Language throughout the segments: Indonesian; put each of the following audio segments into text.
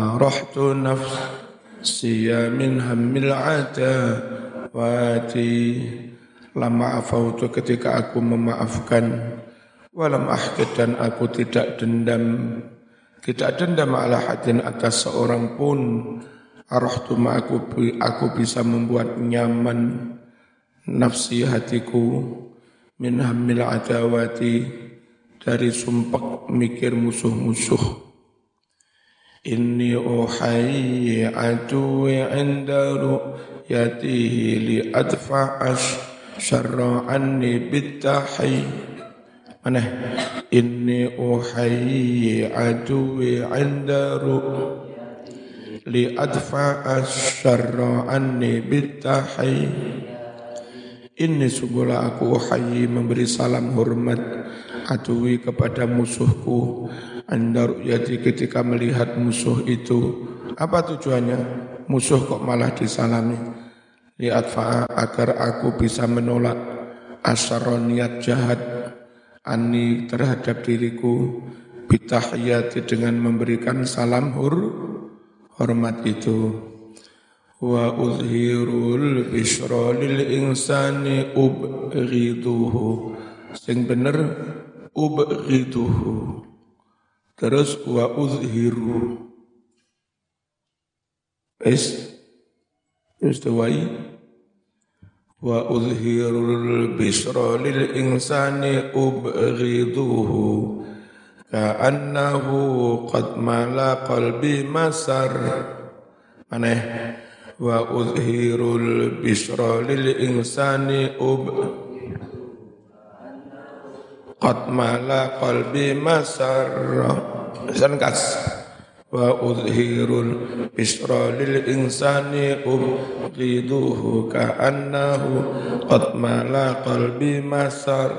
Rahtu nafsiya min hammil wati Lama afautu ketika aku memaafkan. Walam ahkid dan aku tidak dendam. Tidak dendam ala hadin atas seorang pun. Arahtu aku, aku bisa membuat nyaman Nafsi hatiku. Min hammil adawati Dari sumpah mikir musuh-musuh Inni uhayyi aduwi inda ru'yatihi li adfa'ash syarra anni bittahi Mana? Inni uhayyi aduwi inda ru'yatihi li adfa'ash syarra anni bittahi Ini sungguhlah aku uhayyi memberi salam hormat aduwi kepada musuhku anda ru'yati ketika melihat musuh itu, apa tujuannya? Musuh kok malah disalami. Lihat fa'a agar aku bisa menolak asaron niat jahat ani terhadap diriku bitahiyati dengan memberikan salam hur hormat itu wa uzhirul bisra lil insani ubghiduhu sing bener ubghiduhu Terus wa uzhiru. Es istiwai wa uzhirul bisra lil insani ubghiduhu ka'annahu qad mala qalbi masar mana wa uzhirul bisra lil insani ub qad mala qalbi masar kas. Wa udhirul bisra lil insani ubghiduhu ka'annahu. Qad mala qalbi masar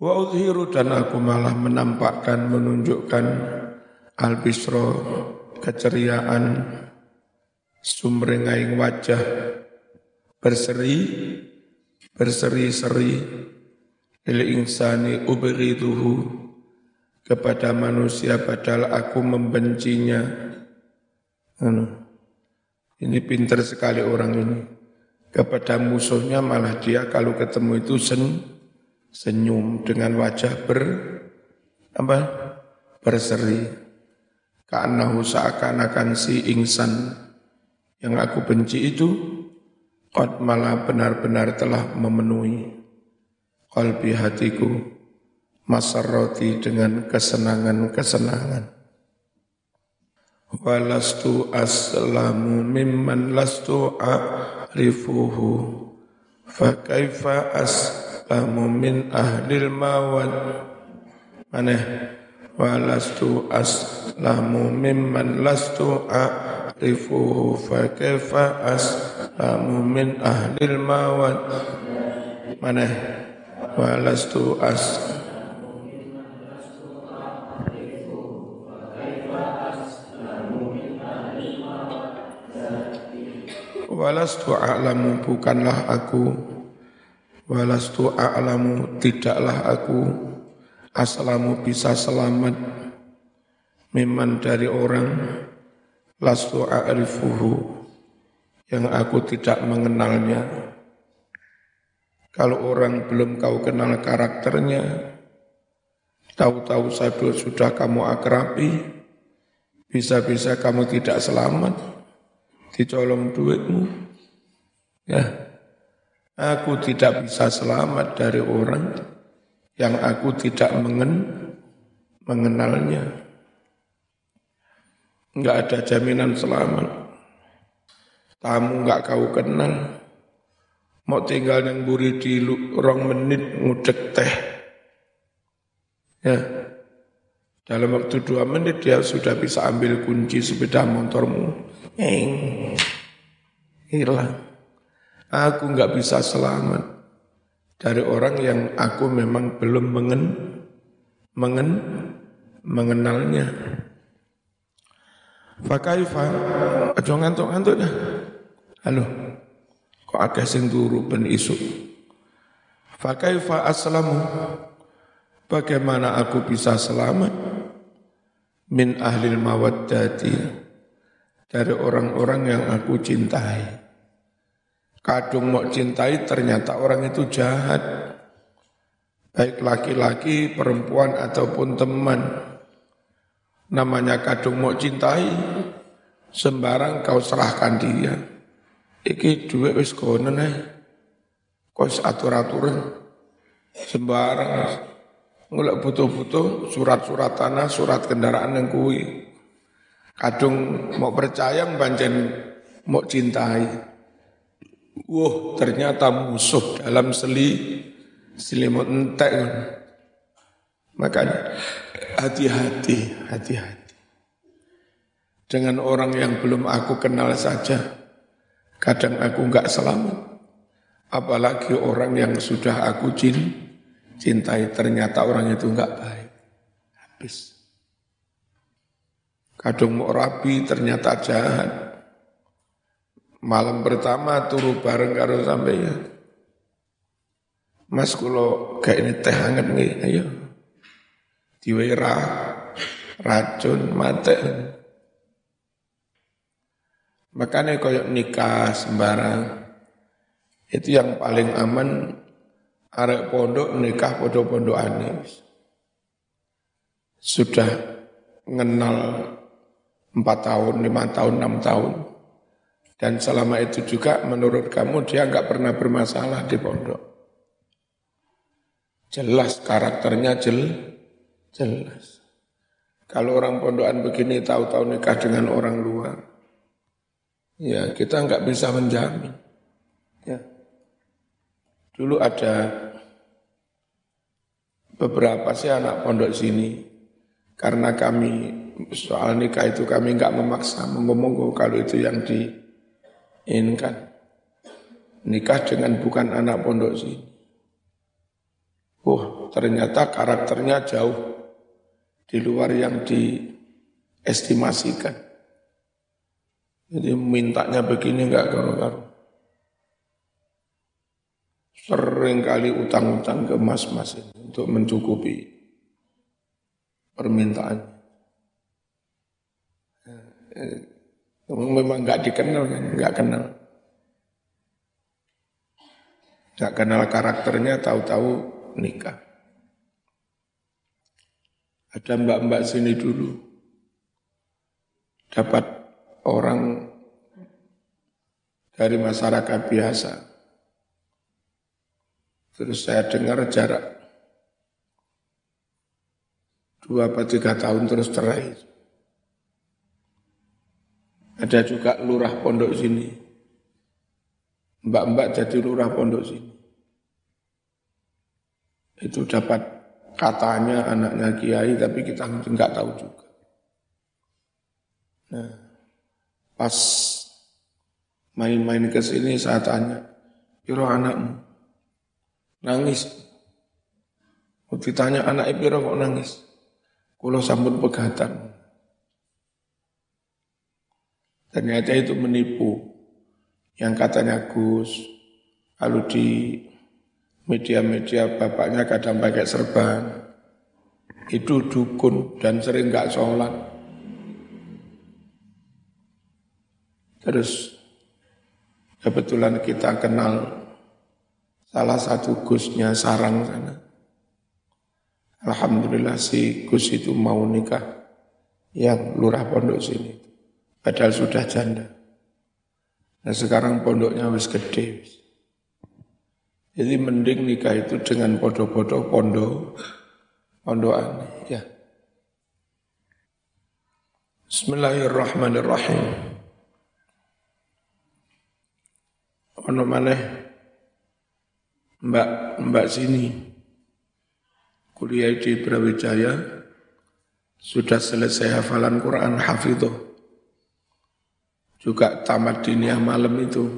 wa udhiru dan aku malah menampakkan menunjukkan al bisra keceriaan sumrengaing wajah berseri berseri-seri lil insani ubghiduhu kepada manusia padahal aku membencinya. Anu, ini pinter sekali orang ini. Kepada musuhnya malah dia kalau ketemu itu sen, senyum dengan wajah ber apa berseri. Karena seakan-akan si insan yang aku benci itu kot malah benar-benar telah memenuhi kalbi hatiku masarroti dengan kesenangan-kesenangan. Walastu aslamu mimman lastu a'rifuhu. Fakaifa aslamu min ahlil mawad Mana? Walastu aslamu mimman lastu a'rifuhu. Fakaifa aslamu min ahlil mawad Mana Walastu aslamu walastu a'lamu bukanlah aku. Walastu a'lamu tidaklah aku. Aslamu bisa selamat memang dari orang. Lastu a'rifuhu yang aku tidak mengenalnya kalau orang belum kau kenal karakternya tahu-tahu sudah kamu akrabi bisa-bisa kamu tidak selamat dicolong duitmu. Ya, aku tidak bisa selamat dari orang yang aku tidak mengen, mengenalnya. Enggak ada jaminan selamat. Tamu enggak kau kenal. Mau tinggal yang buri di rong menit ngudek teh. Ya, dalam waktu dua menit dia sudah bisa ambil kunci sepeda motormu Eng. Hilang. Aku nggak bisa selamat dari orang yang aku memang belum mengen, mengen, mengenalnya. Fakaifa, aja ngantuk-ngantuk dah. Halo, kok agak sing turu ben isu. Fakaifa aslamu, bagaimana aku bisa selamat? min ahlil mawaddati dari orang-orang yang aku cintai. Kadung mau cintai ternyata orang itu jahat. Baik laki-laki, perempuan ataupun teman. Namanya kadung mau cintai, sembarang kau serahkan dia. Iki duit wis kono Kau atur-aturan sembarang ngulek butuh-butuh surat-surat tanah, surat kendaraan yang kui. Kadung mau percaya banjen mau cintai. Wah, ternyata musuh dalam seli selimut entek. Makanya hati-hati, hati-hati. Dengan orang yang belum aku kenal saja, kadang aku enggak selamat. Apalagi orang yang sudah aku cintai, ternyata orang itu enggak baik. Habis. Kadang mau rapi, ternyata jahat. Malam pertama turu bareng karo ya. Mas kulo kayak ini teh hangat nih, ayo. Diwira racun mate. Makanya koyok nikah sembarang itu yang paling aman arek pondok nikah pondok-pondok aneh. Sudah mengenal empat tahun, lima tahun, enam tahun. Dan selama itu juga menurut kamu dia nggak pernah bermasalah di pondok. Jelas karakternya jel, jelas. Kalau orang pondokan begini tahu-tahu nikah dengan orang luar, ya kita nggak bisa menjamin. Ya. Dulu ada beberapa sih anak pondok sini, karena kami soal nikah itu kami nggak memaksa, ngomong kalau itu yang diinginkan. Nikah dengan bukan anak pondok sini. Oh, ternyata karakternya jauh di luar yang diestimasikan. Jadi mintanya begini enggak karu-karu. Sering kali utang-utang ke mas-mas untuk mencukupi permintaan. Eh, memang nggak dikenal kan, nggak kenal. Nggak kenal karakternya, tahu-tahu nikah. Ada mbak-mbak sini dulu, dapat orang dari masyarakat biasa, Terus saya dengar jarak dua atau tiga tahun terus terakhir. Ada juga lurah pondok sini. Mbak-mbak jadi lurah pondok sini. Itu dapat katanya anaknya kiai tapi kita nggak tahu juga. Nah, pas main-main ke sini saya tanya, "Piro anakmu?" Nangis. Ditanya anak ibu kok nangis. Kulo sambut pegatan. Ternyata itu menipu. Yang katanya Gus, kalau di media-media bapaknya kadang pakai serban, itu dukun dan sering nggak sholat. Terus kebetulan kita kenal salah satu gusnya sarang sana. Alhamdulillah si gus itu mau nikah yang lurah pondok sini. Padahal sudah janda. Nah sekarang pondoknya wis gede. Jadi mending nikah itu dengan podo-podo pondok pondokan ya. Bismillahirrahmanirrahim. Ono maneh Mbak Mbak sini. Kuliah di Brawijaya. Sudah selesai hafalan Quran hafidho juga tamat diniyah malam itu.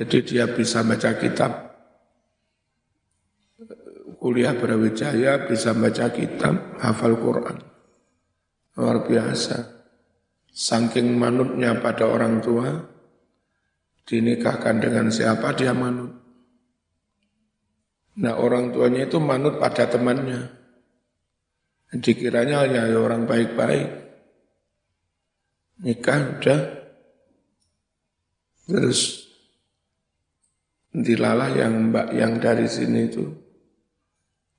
Jadi dia bisa baca kitab. Kuliah Brawijaya bisa baca kitab hafal Quran. Luar biasa. Saking manutnya pada orang tua dinikahkan dengan siapa dia manut Nah orang tuanya itu manut pada temannya. Dikiranya ya orang baik-baik. Nikah udah. Terus dilalah yang mbak yang dari sini itu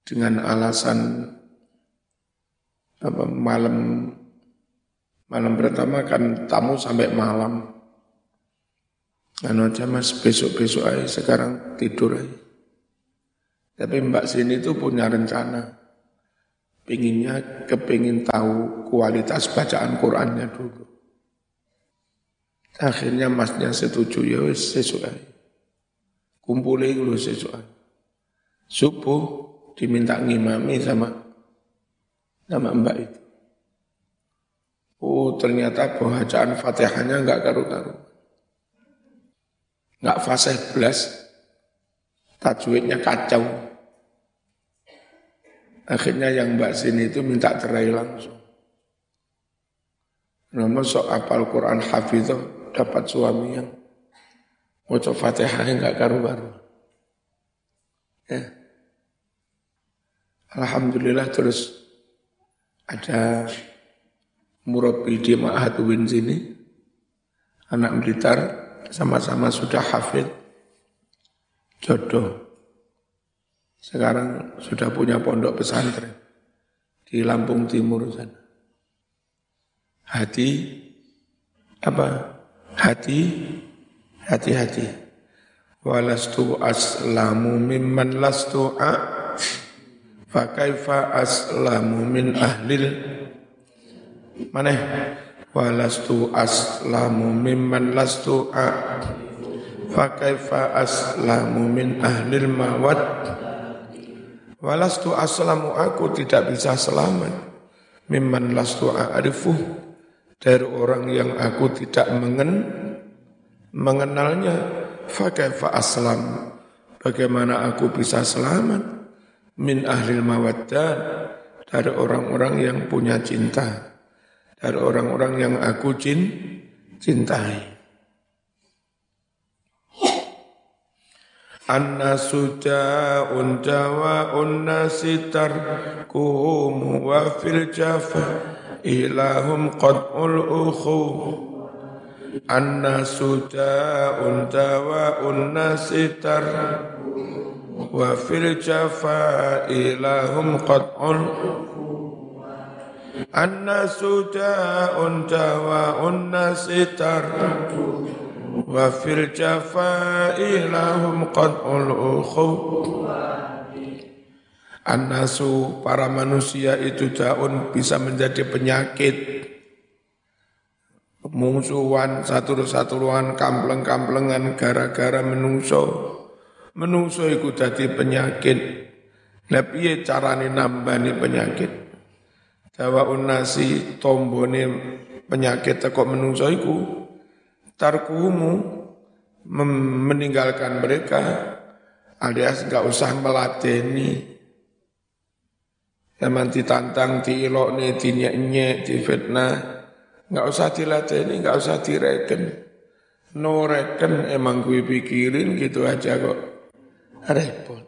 dengan alasan apa malam malam pertama kan tamu sampai malam. Anu aja mas besok-besok aja sekarang tidur aja. Tapi mbak sini itu punya rencana. Pinginnya kepingin tahu kualitas bacaan Qurannya dulu. Akhirnya masnya setuju ya sesuai. Kumpulin dulu sesuai. Subuh diminta ngimami sama sama mbak itu. Oh ternyata bacaan fatihahnya enggak karu-karu. Enggak fasih belas. Tajwidnya kacau. Akhirnya yang mbak sini itu minta cerai langsung. Namun sok apal Quran hafizah dapat suami yang Wajah fatihahnya enggak karu-karu. Ya. Alhamdulillah terus ada murabi di Ma'had Win sini, anak Blitar sama-sama sudah hafid jodoh. Sekarang sudah punya pondok pesantren di Lampung Timur sana. Hati apa? Hati hati-hati. Walastu aslamu mimman lastu a fa kaifa aslamu min ahlil mana walastu aslamu mimman lastu a. Fa aslamu min ahlil mawad Walastu aslamu aku tidak bisa selamat. Mimman lastu a'rifu. Dari orang yang aku tidak mengen mengenalnya. Fakaifa aslam. Bagaimana aku bisa selamat? Min ahlil mawaddah dari orang-orang yang punya cinta dari orang-orang yang aku cin, cintai. Annasu ja'un jawa'un nasi tarkuhum wa fil jafa ilahum qad'ul ukhu Annasu ja'un jawa'un nasi wa fil jafa ilahum qad'ul Annasu ja'un jawa'un nasi wa fil jafai lahum para manusia itu daun bisa menjadi penyakit. Mungsuan satu-satuan kampleng-kamplengan gara-gara menungso. Menungso itu jadi penyakit. Nah piye carane nambani penyakit Dawa unasi tombone penyakit kok menungso iku tarkumu meninggalkan mereka alias nggak usah melateni Zaman ditantang, diilok nih, dinyek-nyek, difitnah, nggak usah dilateni, nggak usah direken. No reken emang gue pikirin gitu aja kok. Repot.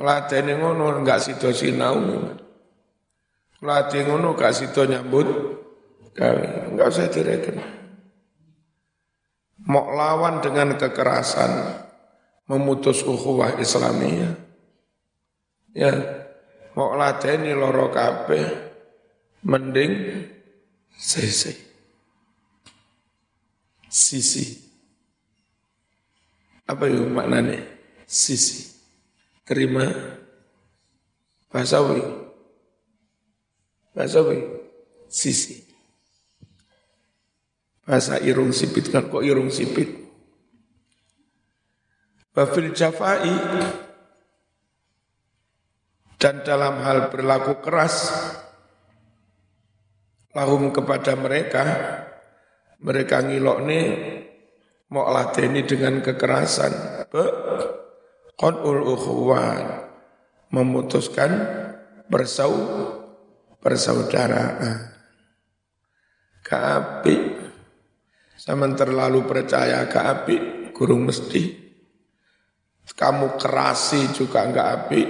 Lateni ngono nggak sido sinau. Latih ngono gak sido nyambut. Nggak usah direken. Mau lawan dengan kekerasan, memutus ukhuwah Islamiyah. Ya, mau ladeni loro kabeh, mending sisi. Sisi. Apa itu maknanya? Sisi. Terima. Bahasa Bahasa Sisi. Bahasa irung sipit kan kok irung sipit. Bafil jafai dan dalam hal berlaku keras lahum kepada mereka mereka ngilok nih mau lateni dengan kekerasan qadul ukhuwan memutuskan bersau persaudaraan kapi sama terlalu percaya ke api, kurung mesti. Kamu kerasi juga enggak api,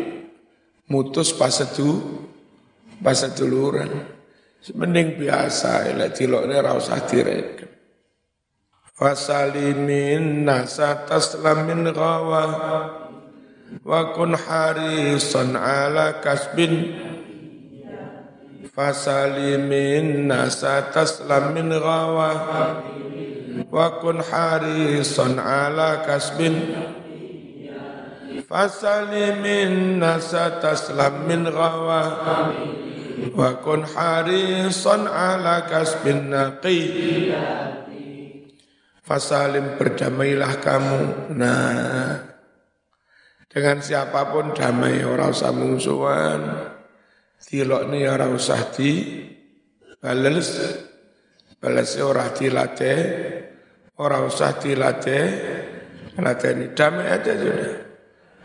mutus pas itu bahasa duluran. Mending biasa, lek tilokne ra usah direken. Fasalimin nasa taslamin gawa wa kun harisan ala kasbin fasalimin nasa taslamin gawa wa kun harisan ala kasbin. Fasalimin nasa taslam min ghawa wa kun harisan ala kasbin naqi. Fasalim berdamailah kamu. Nah dengan siapa pun damai ora usah mungsuhan tilokne ora usah di bales balas ora dilatih ora usah dilatih latih damai aja sudah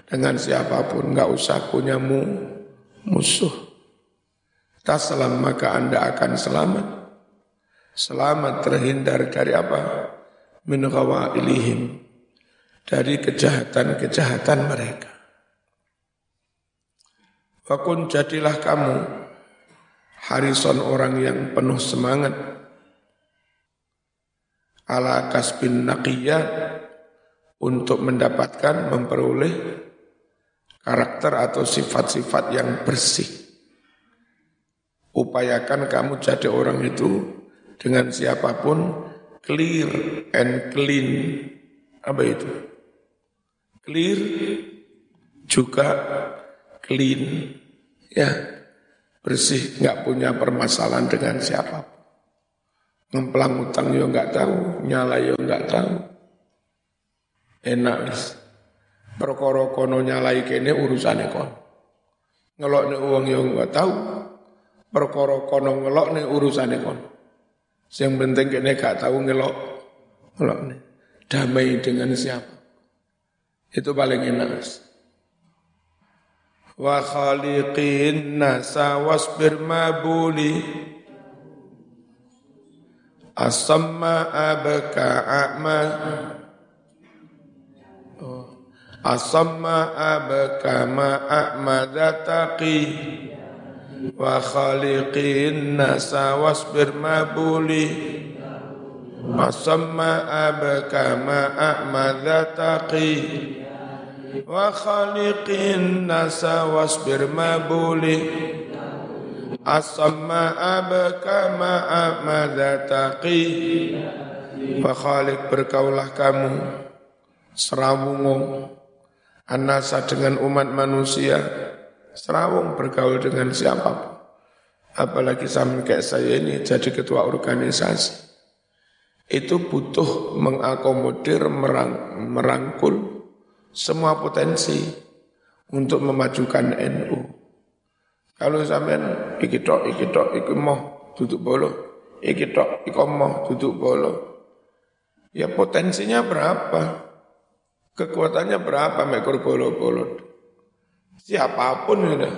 dengan siapa pun, nggak usah punya mu, musuh. Taslam maka anda akan selamat. Selamat terhindar dari apa? Min ilihim. Dari kejahatan-kejahatan mereka. Wakun jadilah kamu harison orang yang penuh semangat ala kasbin naqiyat untuk mendapatkan memperoleh karakter atau sifat-sifat yang bersih. Upayakan kamu jadi orang itu dengan siapa pun clear and clean. Apa itu? Clear juga clean. Ya, bersih, nggak punya permasalahan dengan siapa pun. Ngemplang utang yo nggak tahu, nyala yo nggak tahu. Enak wis. Perkara kono nyalai kene urusane kon. Ngelokne uang yang enggak tahu. Perkara kono ngelokne urusane kon. Yang penting kene gak tahu ngelok ngelokne. Damai dengan siapa? Itu paling enak. Wa khaliqin nasa wasbir mabuli Asamma abka a'ma Asamma abkama a'mada taqi Wa khaliqin nasa wasbir mabuli Asamma abkama a'mada taqi Wa khaliqin nasa wasbir mabuli. Asamma abkama a'mada taqi Wa khaliq berkaulah kamu Serawungung anasa dengan umat manusia, serawung bergaul dengan siapa Apalagi sama kayak saya ini jadi ketua organisasi. Itu butuh mengakomodir, merang, merangkul semua potensi untuk memajukan NU. Kalau sampean iki tok iki tok iki moh duduk bolo, iki tok iki moh duduk bolo. Ya potensinya berapa? Kekuatannya berapa mekor bolo-bolo? Siapa pun ya,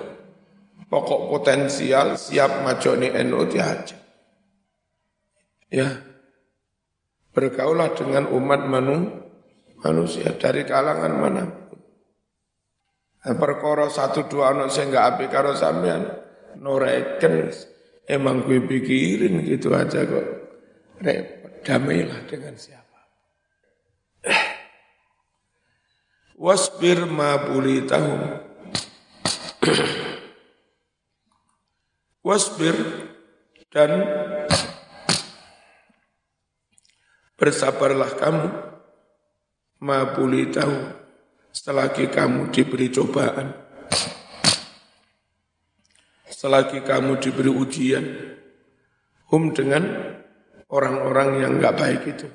pokok potensial siap majoni NU aja. Ya, bergaulah dengan umat manu, manusia dari kalangan mana. Nah, perkara satu dua anak saya nggak api karo sampean, noreken emang gue pikirin gitu aja kok. Repot, damailah dengan siapa. wasbir ma tahum wasbir dan bersabarlah kamu ma tahu. Selagi kamu diberi cobaan. Selagi kamu diberi ujian. Hum dengan orang-orang yang enggak baik itu.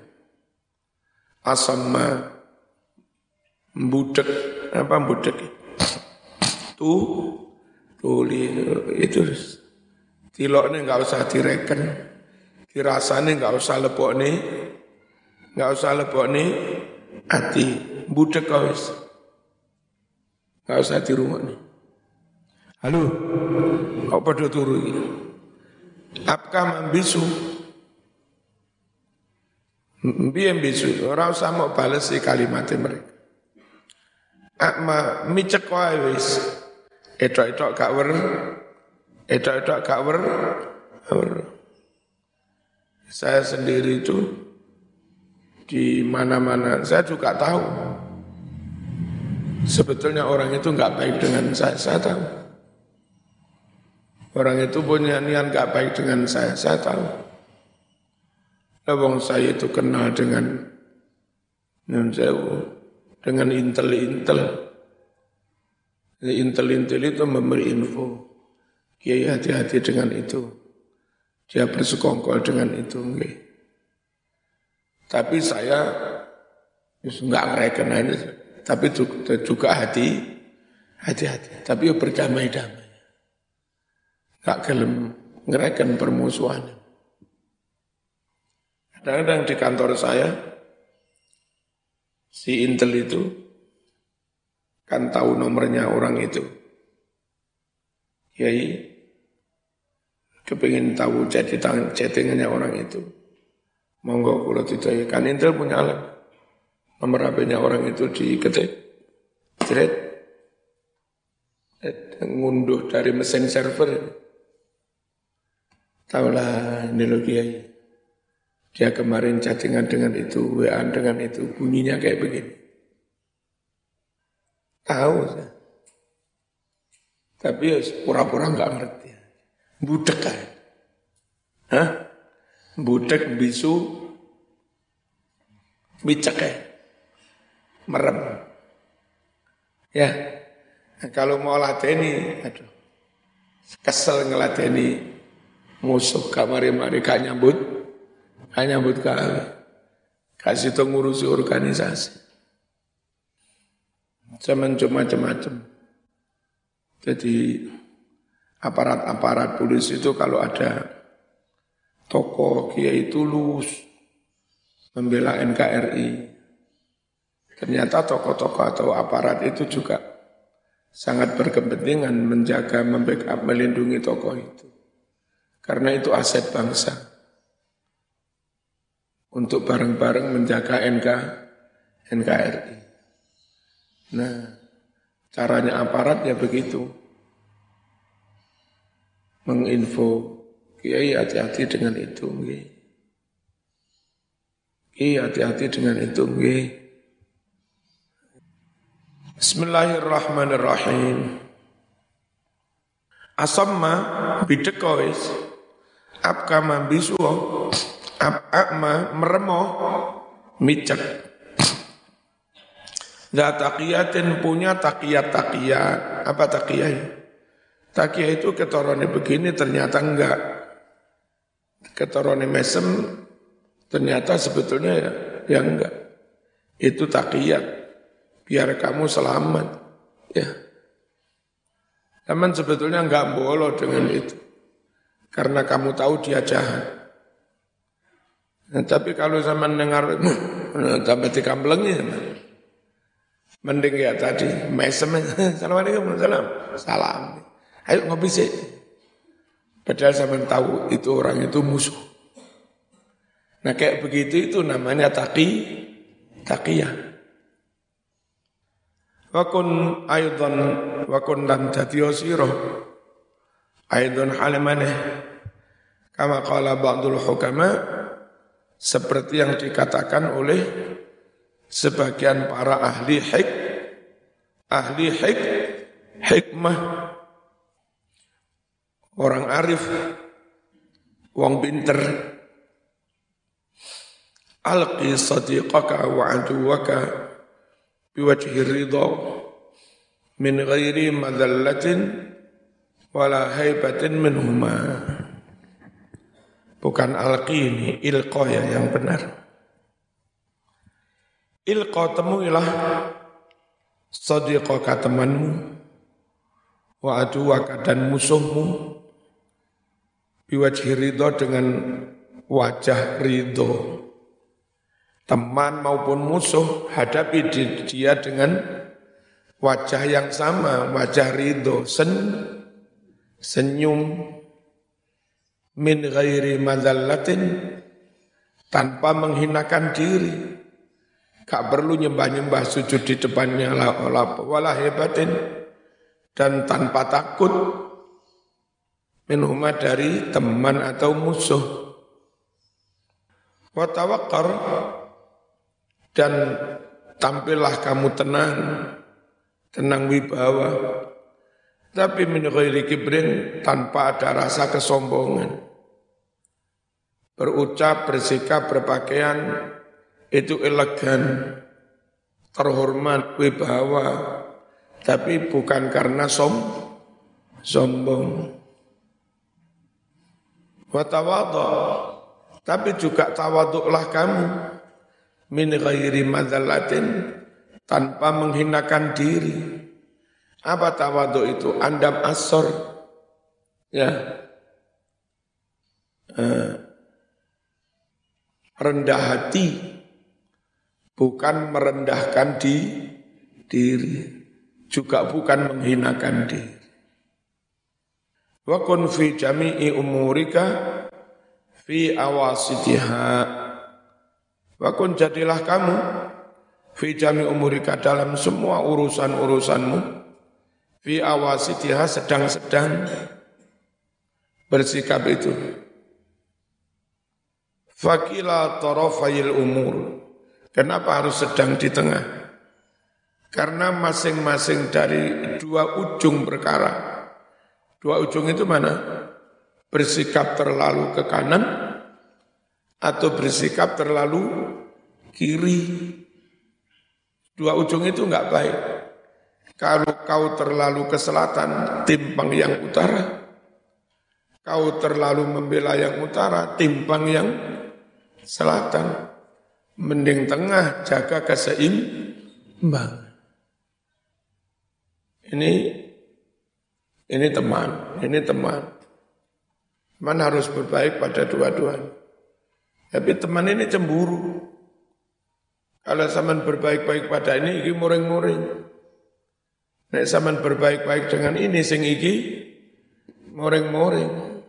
Asamma budek apa budek tu tuli itu. Tilok ini nggak usah direken. Dirasane nggak usah lepok nih nggak usah lepok nih hati budek kau nggak usah di rumah nih halo. Kau pada turu ini apkah membisu Biar bisu, orang usah mau balas si kalimatnya mereka. Akma micek wae wis. Etok-etok gak wer. Edak-edak gak wer. Saya sendiri itu di mana-mana, saya juga tahu. Sebetulnya orang itu nggak baik dengan saya, saya tahu. Orang itu punya niat nggak baik dengan saya, saya tahu. Lawang saya itu kenal dengan dengan intel-intel. Intel-intel itu memberi info. Kiai hati-hati dengan itu. Dia bersekongkol dengan itu. Okay. Tapi saya nggak ngereken ini, tapi juga hati, hati-hati. Tapi berdamai-damai. Gak kelem ngereken permusuhan. Kadang-kadang di kantor saya, si Intel itu kan tahu nomornya orang itu. Kiai kepingin tahu chatting chattingannya orang itu. Monggo kalau tidak kan Intel punya alat. Nomor HP-nya orang itu diketik, jeret, ngunduh dari mesin server. Taulah ini lo kiai. Dia kemarin chattingan dengan itu, WA dengan itu, bunyinya kayak begini. Tahu saya. Tapi ya pura-pura nggak ngerti. Budek kan. Hah? Budek bisu bicak ya. Merem. Ya. Kalau mau lateni, aduh. Kesel ngelateni musuh kamari-mari gak nyambut. Gak nyambut ke Kasih itu ngurusi organisasi. Zaman macam-macam. Jadi aparat-aparat polisi itu kalau ada tokoh kiai tulus membela NKRI, ternyata tokoh-tokoh atau aparat itu juga sangat berkepentingan menjaga, membackup, melindungi tokoh itu. Karena itu aset bangsa. Untuk bareng-bareng menjaga NK, NKRI. Nah, caranya aparat ya begitu menginfo Kiai hati-hati dengan itu nggih. Kiai hati-hati dengan itu nggih. Bismillahirrahmanirrahim. Asamma bidekois apkama bisuo apakma meremoh micak Zataqiyatin punya takiyat takiyat apa takiyat Takia itu ketorone begini ternyata enggak. Ketorone mesem ternyata sebetulnya ya, ya enggak. Itu takiyat. Biar kamu selamat. Ya. Teman sebetulnya enggak boleh dengan itu. Karena kamu tahu dia jahat. Nah, tapi kalau saya mendengar sampai dikambelengi, mending ya tadi mesem, assalamualaikum, salam, salam. Ayo ngopi sih. Padahal saya tahu itu orang itu musuh. Nah kayak begitu itu namanya taki, takiyah. Wakun aydan wakun dan dadi sira aydan halimane kama qala ba'dul hukama seperti yang dikatakan oleh sebagian para ahli hik ahli hik hikmah orang arif, wong pinter. Alqi sadiqaka wa aduwaka biwajhi ridha min ghairi madallatin wala haibatin minhuma. Bukan alqi ini, ilqa ya yang benar. Ilqa temuilah sadiqaka temanmu wa aduwaka dan musuhmu biwajhi ridho dengan wajah ridho. Teman maupun musuh hadapi dia dengan wajah yang sama, wajah ridho, sen, senyum, min ghairi madallatin, tanpa menghinakan diri. Gak perlu nyembah-nyembah sujud di depannya, wala hebatin, dan tanpa takut minhuma dari teman atau musuh. Wa tawakkar dan tampillah kamu tenang, tenang wibawa. Tapi min ghairi kibrin tanpa ada rasa kesombongan. Berucap, bersikap, berpakaian itu elegan, terhormat, wibawa, tapi bukan karena som, sombong. Watawadha, tapi juga tawaduklah kamu min ghairi madzallatin tanpa menghinakan diri. Apa tawaduk itu? Andam asor. Ya. Uh, rendah hati bukan merendahkan di diri juga bukan menghinakan diri wa kun fi jami'i umurika fi awasitiha wa kun jadilah kamu fi jami umurika dalam semua urusan-urusanmu fi awasitiha sedang-sedang bersikap itu fakila tarafayil umur Kenapa harus sedang di tengah? Karena masing-masing dari dua ujung perkara. Dua ujung itu mana? Bersikap terlalu ke kanan atau bersikap terlalu kiri. Dua ujung itu enggak baik. Kalau kau terlalu ke selatan, timpang yang utara. Kau terlalu membela yang utara, timpang yang selatan. Mending tengah jaga keseimbangan. Ini ini teman, ini teman. Teman harus berbaik pada dua-duanya. Tapi teman ini cemburu. Kalau zaman berbaik-baik pada ini, ini muring-muring. Nek zaman berbaik-baik dengan ini, sing iki muring-muring.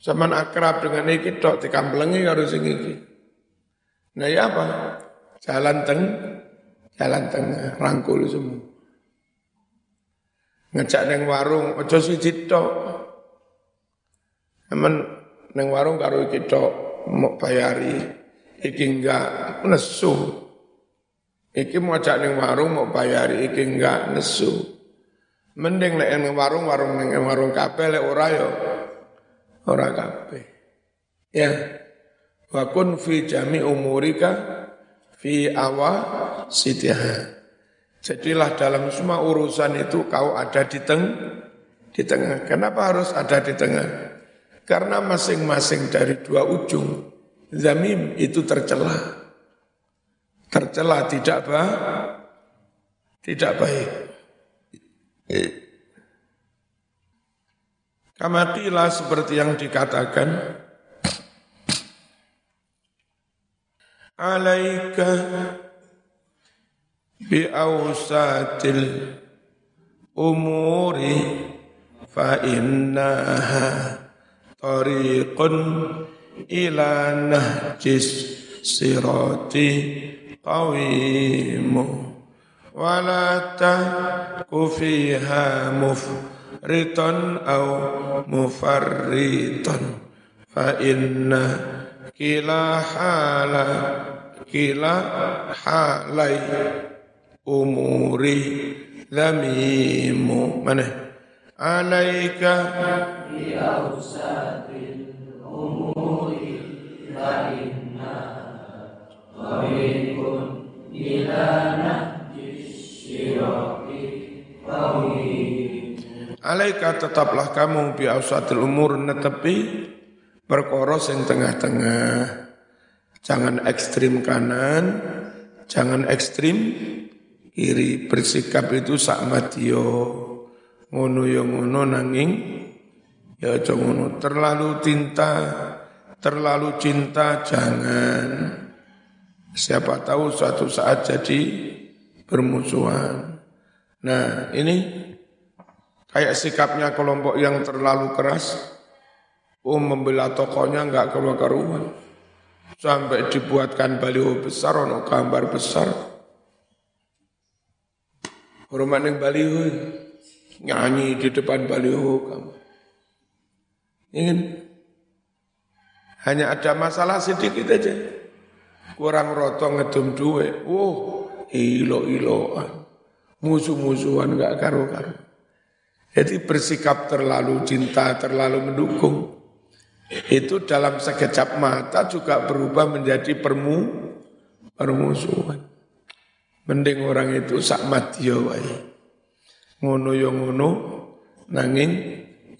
Zaman akrab dengan iki, tok dikamplengi harus sing iki. Nah ya apa? Jalan teng, jalan tengah, rangkul semua. Ngejak neng warung, ojo siji tok. Aman neng warung karo iki tok mau bayari, iki enggak nesu. Iki mau ajak neng warung mau bayari, iki enggak nesu. Mending lek neng warung, warung neng warung kabeh lek ora yo ora kabeh. Ya. Wa kun fi jami umurika fi awa sitiha. Jadilah dalam semua urusan itu kau ada di teng di tengah. Kenapa harus ada di tengah? Karena masing-masing dari dua ujung zamim itu tercela. Tercela tidak baik. Tidak baik. Kamatilah seperti yang dikatakan bi ausatil umuri fa inna tariqun ila nahjis sirati qawimu wala taku fiha mufritan aw mufarritan fa inna kila hala kila halai umuri zamimu mana alaika bi Alaika tetaplah kamu bi awsatil umur netepi perkara sing tengah-tengah. Jangan ekstrim kanan, jangan ekstrim kiri. Bersikap itu sak matiyo. Ngono ya ngono nanging ya aja ngono. Terlalu cinta, terlalu cinta jangan. Siapa tahu suatu saat jadi bermusuhan. Nah, ini kayak sikapnya kelompok yang terlalu keras, Oh membela tokonya enggak keluar-keluar. Sampai dibuatkan baliho besar, ono gambar besar. Hormat yang baliho, nyanyi di depan baliho kamu. Ingin hanya ada masalah sedikit aja. Kurang roto ngedum duwe. Oh, ilo-iloan. Musuh-musuhan gak karu-karu. Jadi bersikap terlalu cinta, terlalu mendukung. Itu dalam sekejap mata juga berubah menjadi permu, permusuhan. Mending orang itu sak mati ya Ngono ya ngono, nanging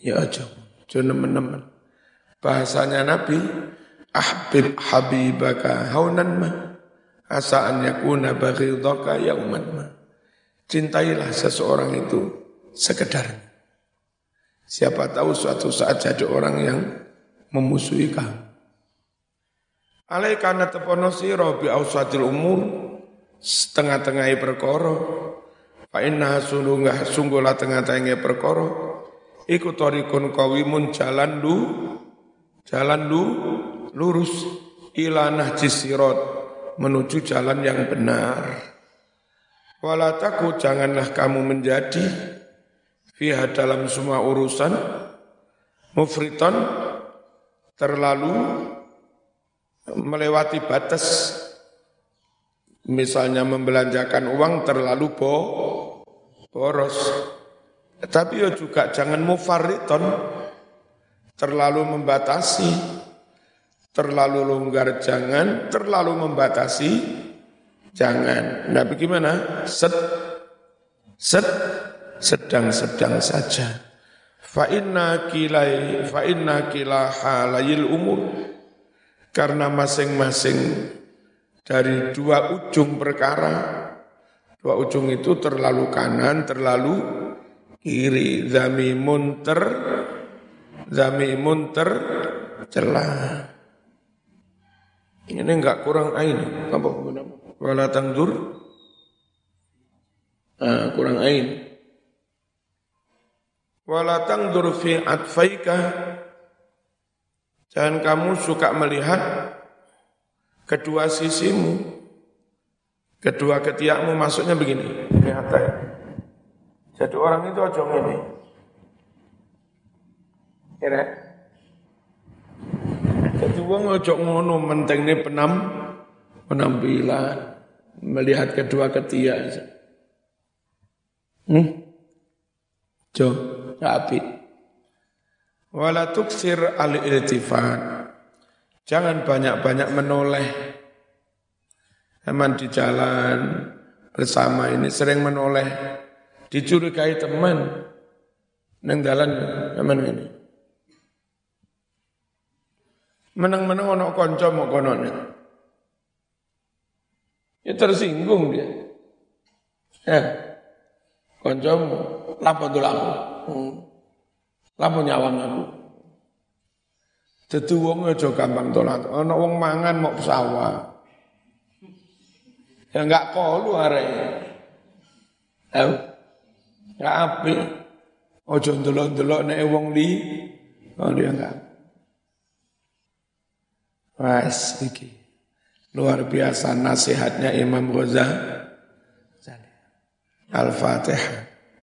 ya aja. Aja nemen-nemen. Bahasanya Nabi, ahbib habibaka haunan ma asa an yakuna baghidaka yauman ma. Cintailah seseorang itu sekedar. Siapa tahu suatu saat jadi orang yang memusuhi kamu. Alaikana tepono siro bi umur setengah-tengahi perkara. Fa inna sungguh sungguhlah tengah-tengahi perkara. Iku tarikun qawimun jalan lu Jalan lu lurus ilanah jisirat menuju jalan yang benar. Walataku janganlah kamu menjadi fiha dalam semua urusan mufriton terlalu melewati batas misalnya membelanjakan uang terlalu bo, boros tapi juga jangan mufarriton terlalu membatasi, terlalu longgar jangan, terlalu membatasi jangan. Nah bagaimana? Set, set, sedang-sedang saja. Fa inna kilai, fa inna kila halayil umur. Karena masing-masing dari dua ujung perkara, dua ujung itu terlalu kanan, terlalu kiri, zamimun ter zamimun tercela. Ini enggak kurang ain. Apa? Wala tangdur. Ah, kurang ain. Wala tangdur fi atfaika. Jangan kamu suka melihat kedua sisimu. Kedua ketiakmu maksudnya begini. Lihat ya. Jadi orang itu aja ini. Kira. Jadi wong ojo ngono mentengne penam penampilan melihat kedua ketiak. Hmm? Jo, api. Wala tuksir al-iltifat. Jangan banyak-banyak menoleh. Teman di jalan bersama ini sering menoleh. Dicurigai teman. Neng jalan teman ini. Menang-menang ono konco mau konone. Ya tersinggung dia. Ya. Konco lapo tuh lapo. Hmm. Lapo nyawang aku. Dadi wong aja gampang tolak. Ana wong mangan mau sawah. Ya enggak kolu arek. Eh. Ya apik. Ojo ndelok-ndelok nek wong li. Oh dia enggak. Wes iki. Luar biasa nasihatnya Imam Ghazali. Al-Fatihah.